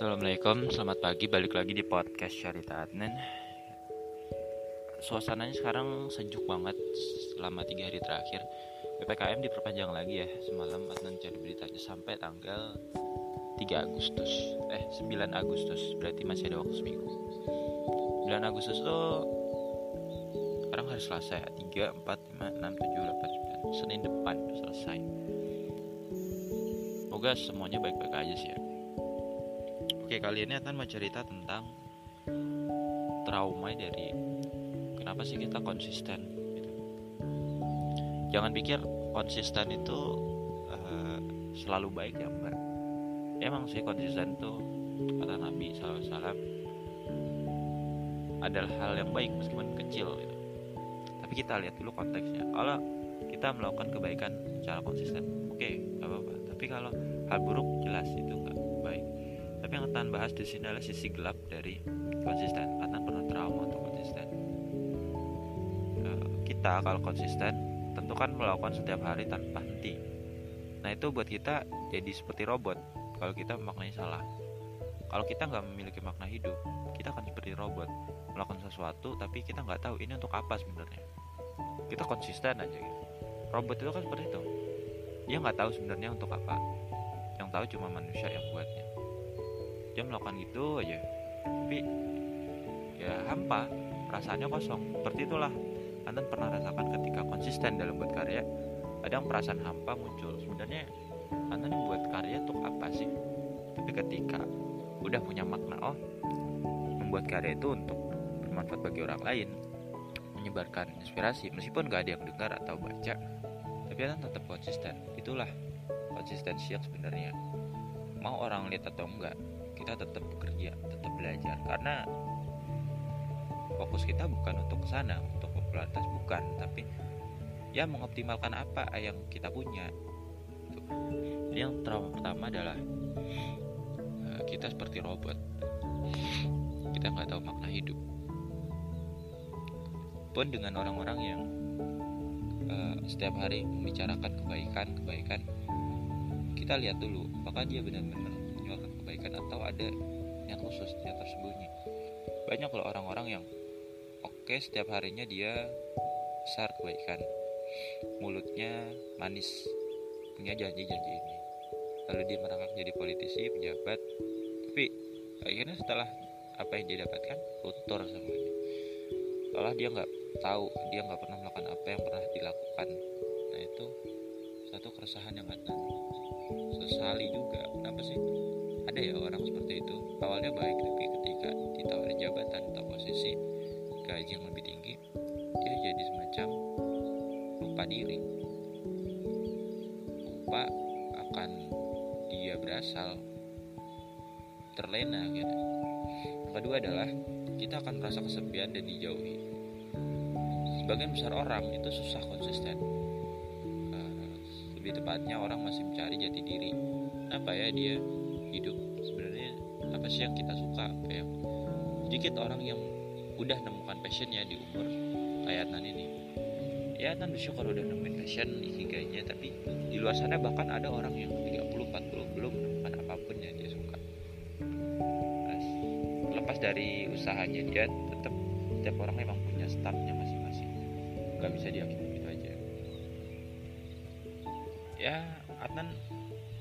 Assalamualaikum, selamat pagi. Balik lagi di podcast Syarita Adnan. Suasananya sekarang sejuk banget selama tiga hari terakhir. ppkm diperpanjang lagi ya. Semalam Adnan cari beritanya sampai tanggal 3 Agustus. Eh, 9 Agustus. Berarti masih ada waktu seminggu. 9 Agustus tuh sekarang hari Selasa ya. 3, 4, 5, 6, 7, 8, 9. Senin depan selesai. Semoga semuanya baik-baik aja sih ya Oke kali ini akan mencerita tentang trauma dari kenapa sih kita konsisten gitu. Jangan pikir konsisten itu uh, selalu baik ya enggak. Emang sih konsisten itu kata Nabi SAW adalah hal yang baik meskipun kecil gitu. Tapi kita lihat dulu konteksnya. Kalau kita melakukan kebaikan secara konsisten, oke, okay, apa-apa. Tapi kalau hal buruk jelas itu enggak tapi yang akan bahas di sini adalah sisi gelap dari konsisten. Karena pernah trauma untuk konsisten. Eh, kita kalau konsisten tentu kan melakukan setiap hari tanpa henti. Nah itu buat kita jadi seperti robot kalau kita memaknai salah. Kalau kita nggak memiliki makna hidup, kita akan seperti robot melakukan sesuatu tapi kita nggak tahu ini untuk apa sebenarnya. Kita konsisten aja gitu. Robot itu kan seperti itu. Dia nggak tahu sebenarnya untuk apa. Yang tahu cuma manusia yang buatnya dia melakukan gitu aja. Tapi ya hampa perasaannya kosong. Seperti itulah. Anda pernah rasakan ketika konsisten dalam buat karya. Ada yang perasaan hampa muncul. Sebenarnya Anda buat karya untuk apa sih? Tapi ketika udah punya makna oh membuat karya itu untuk bermanfaat bagi orang lain menyebarkan inspirasi meskipun gak ada yang dengar atau baca tapi Anda tetap konsisten. Itulah konsistensi yang sebenarnya. Mau orang lihat atau enggak kita tetap bekerja tetap belajar. Karena fokus kita bukan untuk ke sana untuk popularitas bukan. Tapi ya mengoptimalkan apa yang kita punya. Jadi yang trauma pertama adalah uh, kita seperti robot. Kita nggak tahu makna hidup. Pun dengan orang-orang yang uh, setiap hari membicarakan kebaikan kebaikan kita lihat dulu apakah dia benar-benar kebaikan atau ada yang khusus yang tersembunyi. Banyak loh orang-orang yang oke okay, setiap harinya dia besar kebaikan. Mulutnya manis. Punya janji-janji ini. Lalu dia merangkak jadi politisi pejabat. Tapi akhirnya setelah apa yang dia dapatkan kotor semuanya. Setelah dia nggak tahu dia nggak pernah melakukan apa yang pernah dilakukan. Nah itu satu keresahan yang ada. Sesali juga awalnya baik tapi ketika ditawari jabatan atau posisi gaji yang lebih tinggi dia jadi semacam lupa diri. Lupa akan dia berasal terlena gitu. Yang kedua adalah kita akan merasa kesepian dan dijauhi. Sebagian besar orang itu susah konsisten. Uh, lebih tepatnya orang masih mencari jati diri. Apa ya dia hidup apa sih yang kita suka apa yang sedikit orang yang udah nemukan passionnya di umur kayak Nan ini. Ya Nan bersyukur udah nemuin passion ikigainya tapi di luar sana bahkan ada orang yang 30 40 belum menemukan apa pun yang dia suka. Terus, lepas dari usahanya dia tetap setiap orang memang punya startnya masing-masing. Nggak bisa diakini gitu aja. Ya Adnan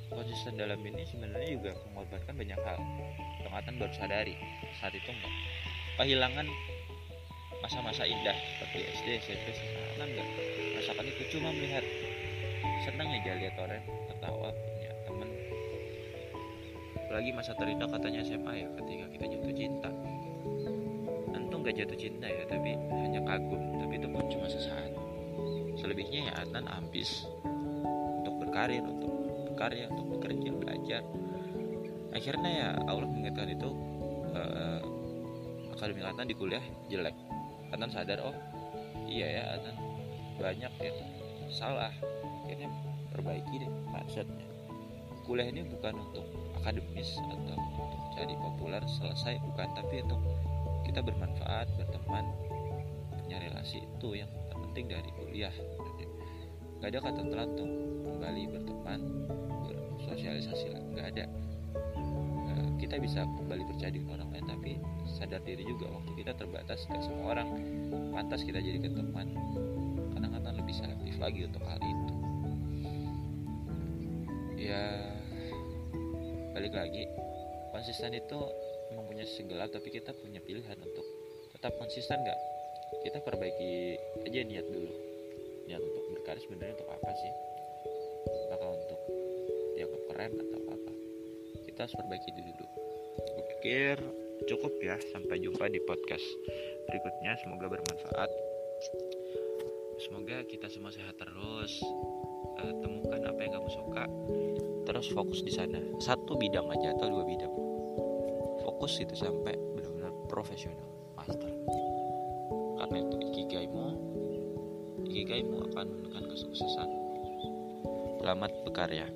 konsisten dalam ini sebenarnya juga mengorbankan banyak hal. Yang Atan baru sadari saat itu enggak. Kehilangan masa-masa indah seperti SD, SMP, SMA enggak. Merasakan itu cuma melihat. Senang aja lihat orang tertawa punya temen lagi masa terindah katanya SMA ya ketika kita jatuh cinta. Tentu nggak jatuh cinta ya tapi hanya kagum. Tapi itu pun cuma sesaat. Selebihnya ya Atan ambis untuk berkarir untuk berkarya untuk bekerja belajar. Akhirnya ya Allah mengingatkan itu uh, akademik Atan di kuliah jelek. Atan sadar oh iya ya Atan banyak ya salah. Akhirnya perbaiki deh mindsetnya. Kuliah ini bukan untuk akademis atau untuk jadi populer selesai bukan. Tapi untuk kita bermanfaat berteman punya relasi itu yang terpenting dari kuliah gak ada kata telat kembali berteman bersosialisasi lah. Nggak ada. Kita bisa kembali percaya dengan orang lain tapi sadar diri juga waktu kita terbatas gak semua orang pantas kita jadi teman kadang-kadang lebih selektif lagi untuk hal itu. Ya balik lagi. Konsisten itu mempunyai segelap tapi kita punya pilihan untuk tetap konsisten gak kita perbaiki aja niat dulu niat untuk berkarya sebenarnya untuk apa sih? Apakah untuk dianggap keren atau apa? Kita harus perbaiki dulu. Gue pikir cukup ya sampai jumpa di podcast berikutnya. Semoga bermanfaat. Semoga kita semua sehat terus. Uh, temukan apa yang kamu suka. Terus fokus di sana. Satu bidang aja atau dua bidang. Fokus itu sampai benar-benar profesional ikigaimu akan menekan kesuksesan. Selamat berkarya